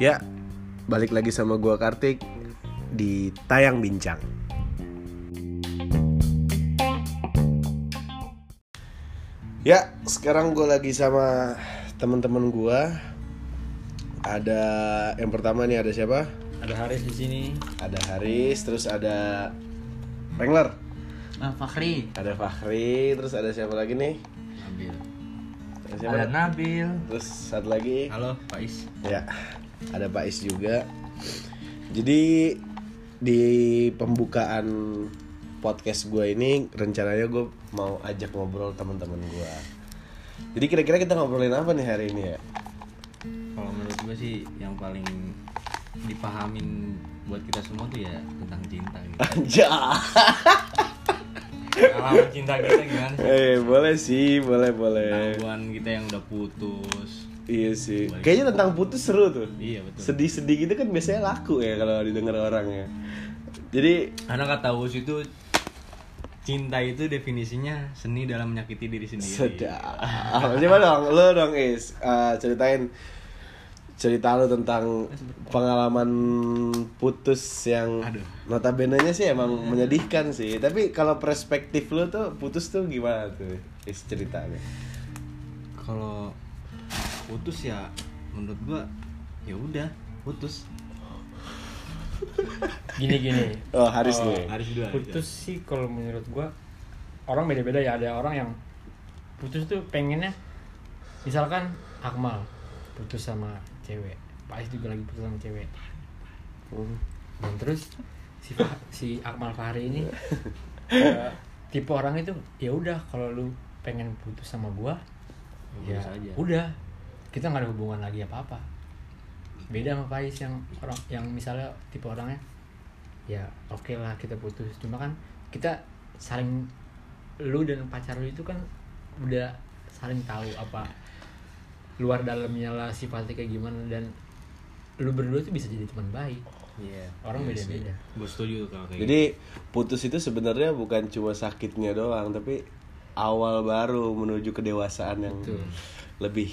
Ya, balik lagi sama gua Kartik di Tayang Bincang. Ya, sekarang gue lagi sama teman-teman gua. Ada yang pertama nih ada siapa? Ada Haris di sini. Ada Haris, terus ada Wrangler, Ah, Fakri. ada Fahri, terus ada siapa lagi nih? Siapa? Ada Nabil. Terus satu lagi. Halo, Pak Is. Ya, ada Pak Is juga. Jadi di pembukaan podcast gue ini rencananya gue mau ajak ngobrol teman-teman gue. Jadi kira-kira kita ngobrolin apa nih hari ini ya? Kalau menurut gue sih yang paling dipahamin buat kita semua tuh ya tentang cinta gitu. Pengalaman cinta kita gimana sih? Eh, boleh sih, boleh boleh. Tangguhan kita yang udah putus. Iya sih. Kayaknya tentang putus seru tuh. Iya betul. Sedih-sedih gitu kan biasanya laku ya kalau didengar orang ya. Jadi Karena kata Us itu cinta itu definisinya seni dalam menyakiti diri sendiri. Sedap. Coba dong, lo dong Is, Eh, ceritain cerita lo tentang pengalaman putus yang Aduh. notabene-nya sih emang menyedihkan sih. Tapi kalau perspektif lo tuh putus tuh gimana tuh? Is ceritanya. Kalau putus ya menurut gua ya udah putus. gini gini Oh, Haris Oh, nih. Harus dua. putus sih kalau menurut gua orang beda-beda ya ada orang yang putus tuh pengennya misalkan Akmal putus sama cewek. Pak Ais juga lagi putus sama cewek. Hmm. dan terus si Fa- si Akmal Fahri ini eh, tipe orang itu ya udah kalau lu pengen putus sama gua Ya, ya aja. udah. Kita nggak ada hubungan lagi apa apa beda sama Pais yang orang yang misalnya tipe orangnya ya oke lah kita putus. Cuma kan kita saling lu dan pacar lu itu kan udah saling tahu apa luar dalamnya lah sifatnya kayak gimana dan lu berdua tuh bisa jadi teman baik Iya. orang beda-beda Gue setuju kalau kayak gitu. Jadi putus itu sebenarnya bukan cuma sakitnya doang, tapi awal baru menuju kedewasaan yang Betul. lebih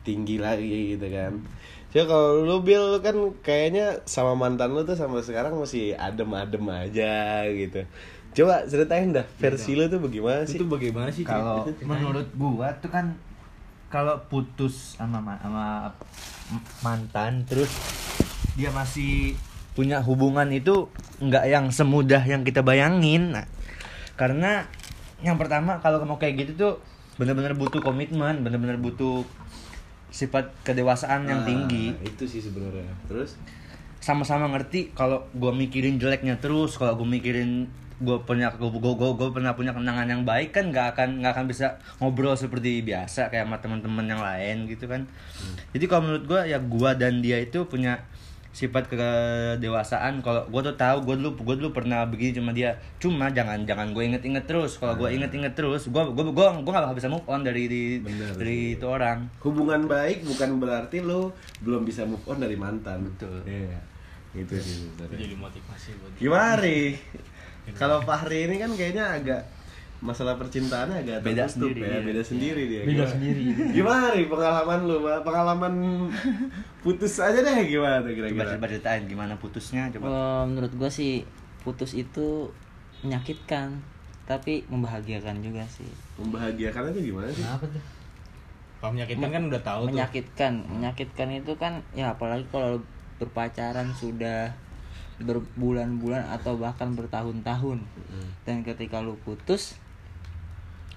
tinggi lagi gitu kan. Jadi kalau lu Bill lu kan kayaknya sama mantan lu tuh sampai sekarang masih adem-adem aja gitu. Coba ceritain dah versi lu tuh bagaimana sih? itu bagaimana sih? Kalau menurut gua tuh kan kalau putus sama ma- sama mantan terus dia masih punya hubungan itu nggak yang semudah yang kita bayangin. Nah, karena yang pertama kalau mau kayak gitu tuh bener-bener butuh komitmen, bener-bener butuh sifat kedewasaan yang Ah, tinggi. Itu sih sebenarnya. Terus sama-sama ngerti kalau gue mikirin jeleknya terus kalau gue mikirin gue punya gue gue pernah punya kenangan yang baik kan nggak akan nggak akan bisa ngobrol seperti biasa kayak sama teman-teman yang lain gitu kan. Jadi kalau menurut gue ya gue dan dia itu punya sifat kedewasaan. Kalau gue tuh tahu gue dulu gue dulu pernah begini sama dia. Cuma jangan jangan gue inget-inget terus. Kalau gue inget-inget terus gue gue gue gue nggak bakal bisa move on dari dari, Bener dari itu orang. Hubungan baik bukan berarti lu belum bisa move on dari mantan. Betul. Iya. Itu sih jadi motivasi buat Gimana? Kalau Fahri ini kan kayaknya agak masalah percintaannya agak Beda sendiri, ya, iya. beda sendiri dia. beda Gimana? sendiri Gimana nih pengalaman lu? Ma? Pengalaman putus aja deh gimana tuh coba kira-kira? coba ceritain gimana putusnya coba Eh, menurut gue sih putus itu menyakitkan tapi membahagiakan juga sih Membahagiakan itu gimana sih? kenapa tuh Kalau menyakitkan kan udah tahu tuh. menyakitkan menyakitkan itu kan ya apalagi kalau berpacaran sudah berbulan-bulan atau bahkan bertahun-tahun. Dan ketika lu putus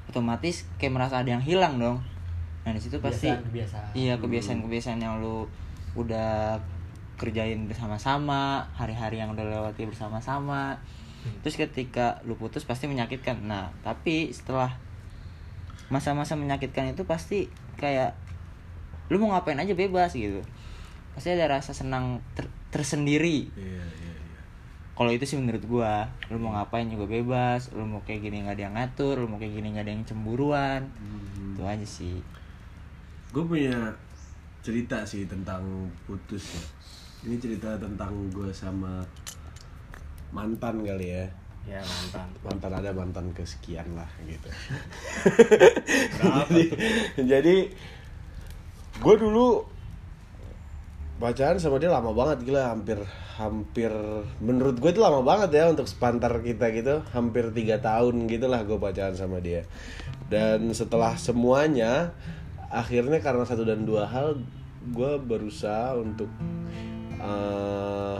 otomatis kayak merasa ada yang hilang dong. Nah di situ pasti Kebiasaan, iya kebiasaan-kebiasaan yang lu udah kerjain bersama-sama hari-hari yang udah lewati bersama-sama. Terus ketika lu putus pasti menyakitkan. Nah tapi setelah masa-masa menyakitkan itu pasti kayak lu mau ngapain aja bebas gitu pasti ada rasa senang ter- tersendiri Iya, iya, iya. kalau itu sih menurut gua lu mau ngapain juga bebas lu mau kayak gini nggak ada yang ngatur lu mau kayak gini nggak ada yang cemburuan Hmm. itu aja sih Gue punya cerita sih tentang putus ya. Ini cerita tentang gue sama mantan kali ya. ya mantan mantan ada mantan kesekian lah gitu jadi jadi gue dulu pacaran sama dia lama banget gila hampir hampir menurut gue itu lama banget ya untuk sepantar kita gitu. Hampir tiga tahun gitulah gue pacaran sama dia. Dan setelah semuanya akhirnya karena satu dan dua hal gue berusaha untuk eh,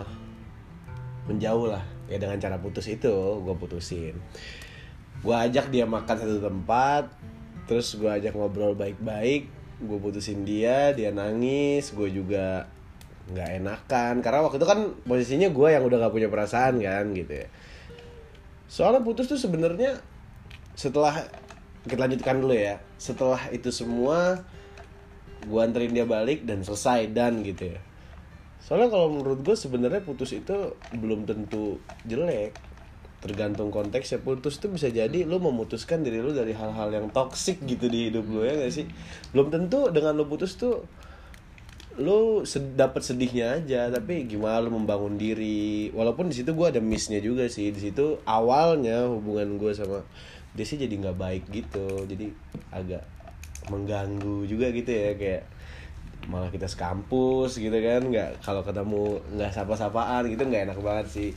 menjauh lah. Ya dengan cara putus itu gue putusin. Gue ajak dia makan satu tempat terus gue ajak ngobrol baik-baik gue putusin dia dia nangis gue juga nggak enakan. Karena waktu itu kan posisinya gue yang udah gak punya perasaan kan gitu ya. Soalnya putus tuh sebenarnya setelah kita lanjutkan dulu ya. Setelah itu semua gue anterin dia balik dan selesai dan gitu ya. Soalnya kalau menurut gue sebenarnya putus itu belum tentu jelek. Tergantung konteksnya. Putus itu bisa jadi lu memutuskan diri lu dari hal-hal yang toksik gitu di hidup lu ya gak sih? Belum tentu dengan lu putus tuh lu sed- dapet sedihnya aja tapi gimana lu membangun diri? Walaupun di situ gue ada missnya juga sih. Di situ awalnya hubungan gue sama dia sih jadi nggak baik gitu. Jadi agak mengganggu juga gitu ya kayak malah kita sekampus gitu kan. Nggak kalau ketemu nggak sapa-sapaan gitu nggak enak banget sih.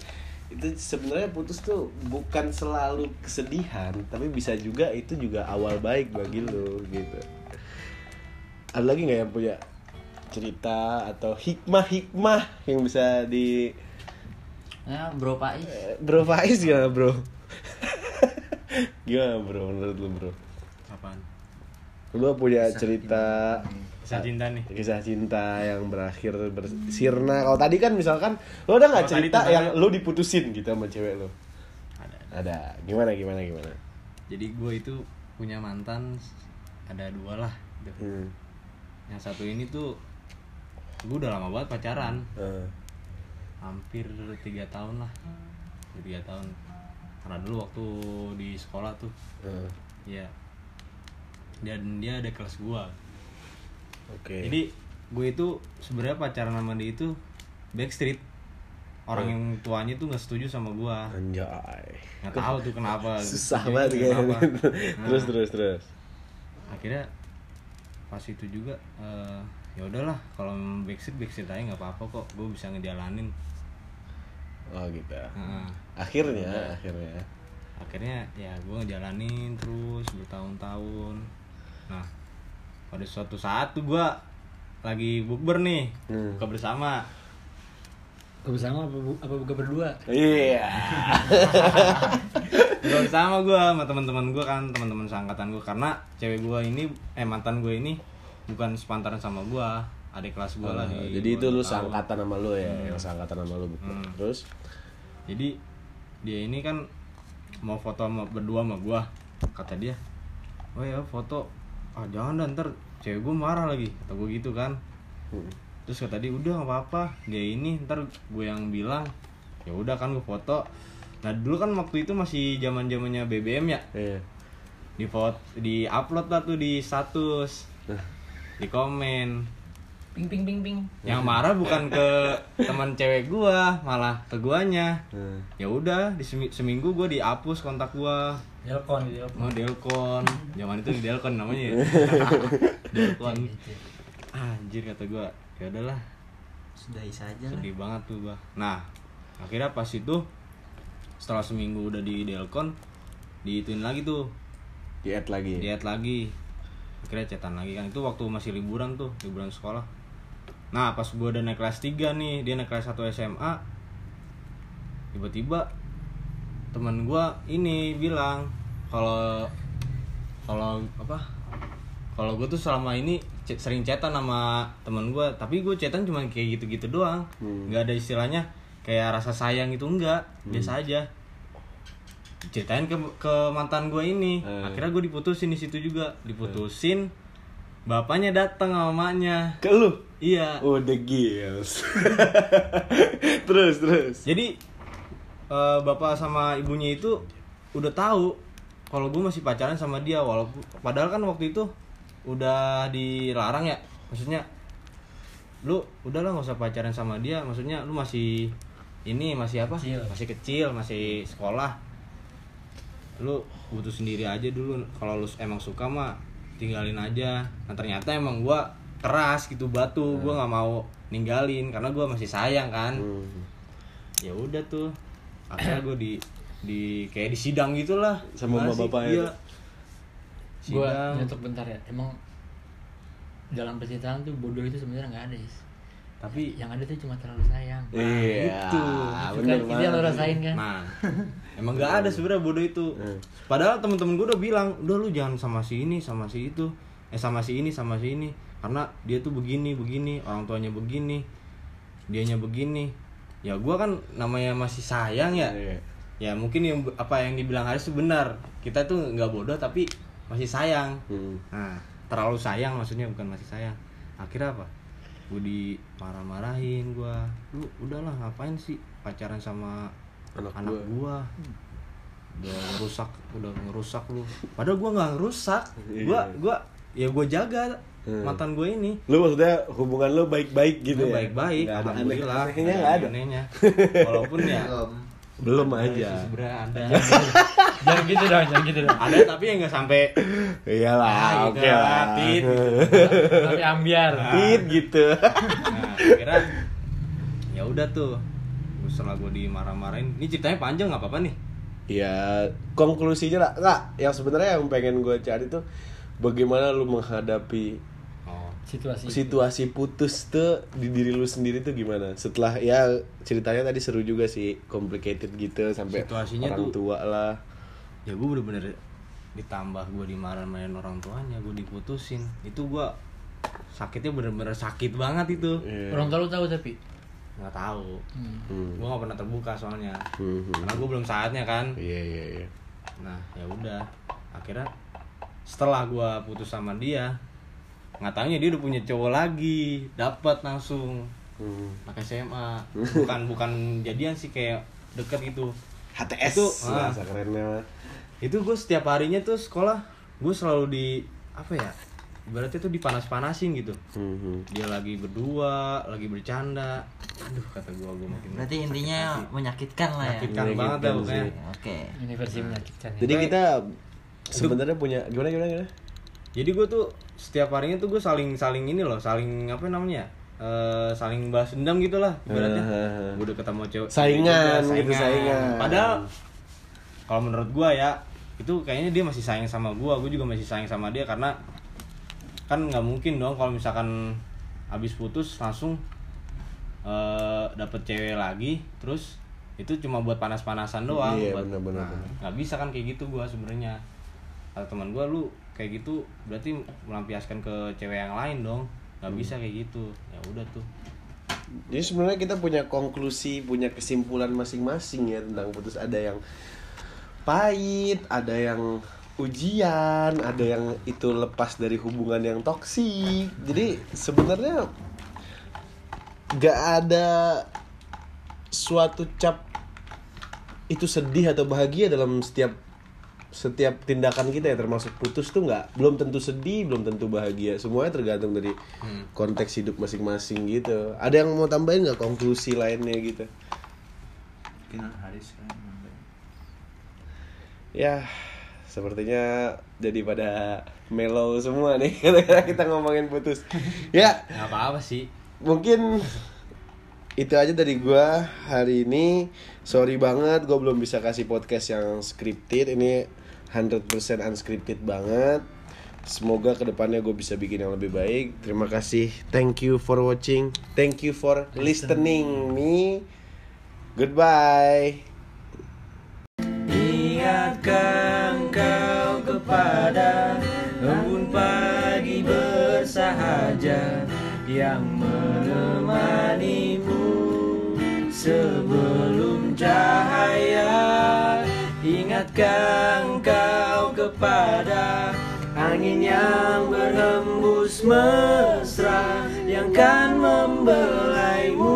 Itu sebenarnya putus tuh bukan selalu kesedihan tapi bisa juga itu juga awal baik bagi lo gitu. Ada lagi nggak yang punya cerita atau hikmah-hikmah yang bisa di Ya, Bro Pais. Eh, Bro Faiz gimana bro? gimana bro menurut lu bro? apaan Lu punya cerita kisah cinta nih kisah cinta yang berakhir bersirna kalau tadi kan misalkan lo udah nggak cerita yang lo diputusin gitu sama cewek lo ada ada gimana gimana gimana jadi gue itu punya mantan ada dua lah gitu. hmm. yang satu ini tuh gue udah lama banget pacaran. Eh, hampir tiga tahun lah. Tiga tahun. Karena dulu waktu di sekolah tuh. Eh, ya dan dia ada kelas gua. Oke. Jadi gue itu sebenarnya pacaran sama dia itu backstreet. Orang Hmm. yang tuanya tuh nggak setuju sama gua. Anjay. Nggak tahu tuh kenapa. Susah Setuju banget tuh kayaknya. Kenapa. Nah, terus terus terus. Akhirnya pas itu juga eh, ya udahlah kalau backstreet backstreet aja nggak apa-apa kok. Gue bisa ngejalanin. Oh gitu Nah, akhirnya akhirnya. Akhirnya ya gue ngejalanin terus bertahun-tahun. Nah pada suatu saat tuh gue lagi bukber nih Hmm. buka bersama. Gue bersama apa, bu- apa buka berdua? iya. Buka bersama gue sama teman-teman gue kan teman-teman seangkatan gue karena cewek gue ini eh mantan gue ini bukan sepantaran sama gue adik kelas gue lah Ah, di jadi itu lu seangkatan sama lu ya yang seangkatan sama lu bukan Hmm. terus? Jadi dia ini kan mau foto sama berdua sama gua kata dia. Oh ya foto. Ah jangan dah ntar cewek gua marah lagi kata gua gitu kan. Hmm. terus kata dia udah nggak apa-apa dia ini ntar gue yang bilang. Ya udah kan gua foto. Nah dulu kan waktu itu masih zaman zamannya BBM ya? Iya. Di foto di upload lah tuh di status. Nah. Di komen. Ping ping ping ping. yang marah bukan ke teman cewek gua malah ke guanya. Hmm. ya udah di semi- seminggu gue dihapus kontak gua. Delkon gitu. mau delkon zaman itu di delkon namanya ya. Delkon anjir kata gua. Ya udahlah. Sudahi saja lah. sedih banget tuh gua. Nah akhirnya pas itu setelah seminggu udah di delkon diituin lagi tuh. Diet lagi. Diet lagi akhirnya cetan lagi kan. Itu waktu masih liburan tuh liburan sekolah. Nah pas gua udah naik kelas 3 nih dia naik kelas 1 SMA tiba-tiba teman gua ini bilang kalau kalau apa kalau gue tuh selama ini sering cetan sama teman gua tapi gue cetan cuma kayak gitu-gitu doang. Hmm. nggak ada istilahnya kayak rasa sayang itu enggak biasa aja ceritain ke ke mantan gue ini. Eh. akhirnya gue diputusin di situ juga. Diputusin bapaknya datang sama mamanya ke lu? Iya. Oh the gills terus terus. Jadi eh, bapak sama ibunya itu udah tahu kalau gue masih pacaran sama dia walaupun padahal kan waktu itu udah dilarang ya. Maksudnya lu udahlah nggak usah pacaran sama dia maksudnya lu masih ini masih apa? Kecil. masih kecil masih sekolah lu butuh sendiri aja dulu kalau lu emang suka mah tinggalin aja nah ternyata emang gua keras gitu batu gua nggak mau ninggalin karena gua masih sayang kan Hmm. ya udah tuh akhirnya gue di di kayak di sidang gitulah Sama sih? bapaknya iya. Gua nyetok bentar ya. Emang dalam percintaan tuh bodoh itu sebenarnya nggak ada, Is. Tapi Yang ada tuh cuma terlalu sayang. Iya, itu. Bener kan, itu yang lo rasain kan? nah emang gak ada sebenarnya bodoh itu Hmm. padahal temen-temen gue udah bilang udah lu jangan sama si ini sama si itu eh sama si ini sama si ini karena dia tuh begini begini orang tuanya begini dianya begini ya gua kan namanya masih sayang ya Iya. ya mungkin yang apa yang dibilang Haris itu benar kita tuh nggak bodoh tapi masih sayang Hmm. nah terlalu sayang maksudnya bukan masih sayang akhirnya apa gue dimarah-marahin gua lu udahlah ngapain sih pacaran sama Anak anak gua." gua udah ngerusak udah ngerusak lu padahal gua nggak ngerusak gua Iya. gua ya gua jaga Hmm. mantan gue ini Lu maksudnya hubungan lu baik-baik gitu Gua ya? baik-baik ada alhamdulillah nggak ada. anehnya walaupun ya Belum aja. jangan gitu dong, jangan gitu dong. ada tapi yang nggak sampai Iyalah, Ah, oke gitu lah, lah. Tit. Tapi ambiar. Tit gitu. nah kira ya udah tuh setelah gue dimarah-marahin ini ceritanya panjang nggak apa-apa nih Ya, konklusinya lah. Enggak, yang sebenarnya yang pengen gue cari tuh bagaimana lu menghadapi Situasi. situasi putus tuh di diri lu sendiri tuh gimana? Setelah ya ceritanya tadi seru juga sih, complicated gitu sampai Situasinya orang tuh- tua lah. ya gue bener-bener ditambah gue dimarahin orang tuanya gue diputusin itu gue sakitnya bener-bener sakit banget itu Iya. Orang tua lu tahu tapi. nggak tahu Hmm. Hmm. gue nggak pernah terbuka soalnya Hmm, hmm. karena gue belum saatnya kan Iya, iya, iya. nah ya udah akhirnya setelah gue putus sama dia nggak taunya dia udah punya cowok lagi dapat langsung Hmm. anak SMA bukan bukan jadian sih kayak deket gitu HTS Itu, ah. bahasa kerennya mah. itu gue setiap harinya tuh sekolah gue selalu di apa ya ibaratnya tuh dipanas-panasin gitu Hmm, dia lagi berdua lagi bercanda aduh kata gue gue makin Berarti sakit intinya hati. menyakitkan lah ya. menyakitkan Menyakitkan banget ya Oke. Ini versi menyakitkan ya. Jadi kita sebenarnya punya gimana gimana gimana? Jadi gue tuh setiap harinya tuh gue saling saling ini loh saling apa namanya Eh, saling balas dendam gitu lah ibaratnya Ah. gue udah ketemu cewek Saingan, juga, gitu, saingan. padahal kalau menurut gue ya itu kayaknya dia masih sayang sama gue gue juga masih sayang sama dia karena kan nggak mungkin dong kalau misalkan habis putus langsung eh dapet cewek lagi terus itu cuma buat panas-panasan doang Iya, buat nah, benar. nggak bisa kan kayak gitu gua sebenarnya kata teman gua lu kayak gitu berarti melampiaskan ke cewek yang lain dong nggak bisa kayak gitu ya udah tuh Jadi sebenarnya kita punya konklusi, punya kesimpulan masing-masing ya tentang putus. Ada yang pahit, ada yang ujian, ada yang itu lepas dari hubungan yang toksik. Jadi sebenarnya gak ada suatu cap itu sedih atau bahagia dalam setiap setiap tindakan kita ya termasuk putus tuh nggak belum tentu sedih belum tentu bahagia. Semuanya tergantung dari konteks hidup masing-masing gitu. Ada yang mau tambahin nggak konklusi lainnya gitu? Mungkin Haris kan ya sepertinya jadi pada mellow semua nih. Kita ngomongin putus. Ya. Nggak apa-apa sih. Mungkin itu aja dari gua hari ini. Sorry banget gua belum bisa kasih podcast yang scripted. Ini 100% unscripted banget. Semoga ke depannya gue bisa bikin yang lebih baik. Terima kasih. Thank you for watching. Thank you for listening me. Goodbye. Ingatkan kau kepada embun pagi bersahaja yang menemanimu sebelum cahaya. Ingatkan kepada angin yang berhembus mesra yang kan membelaimu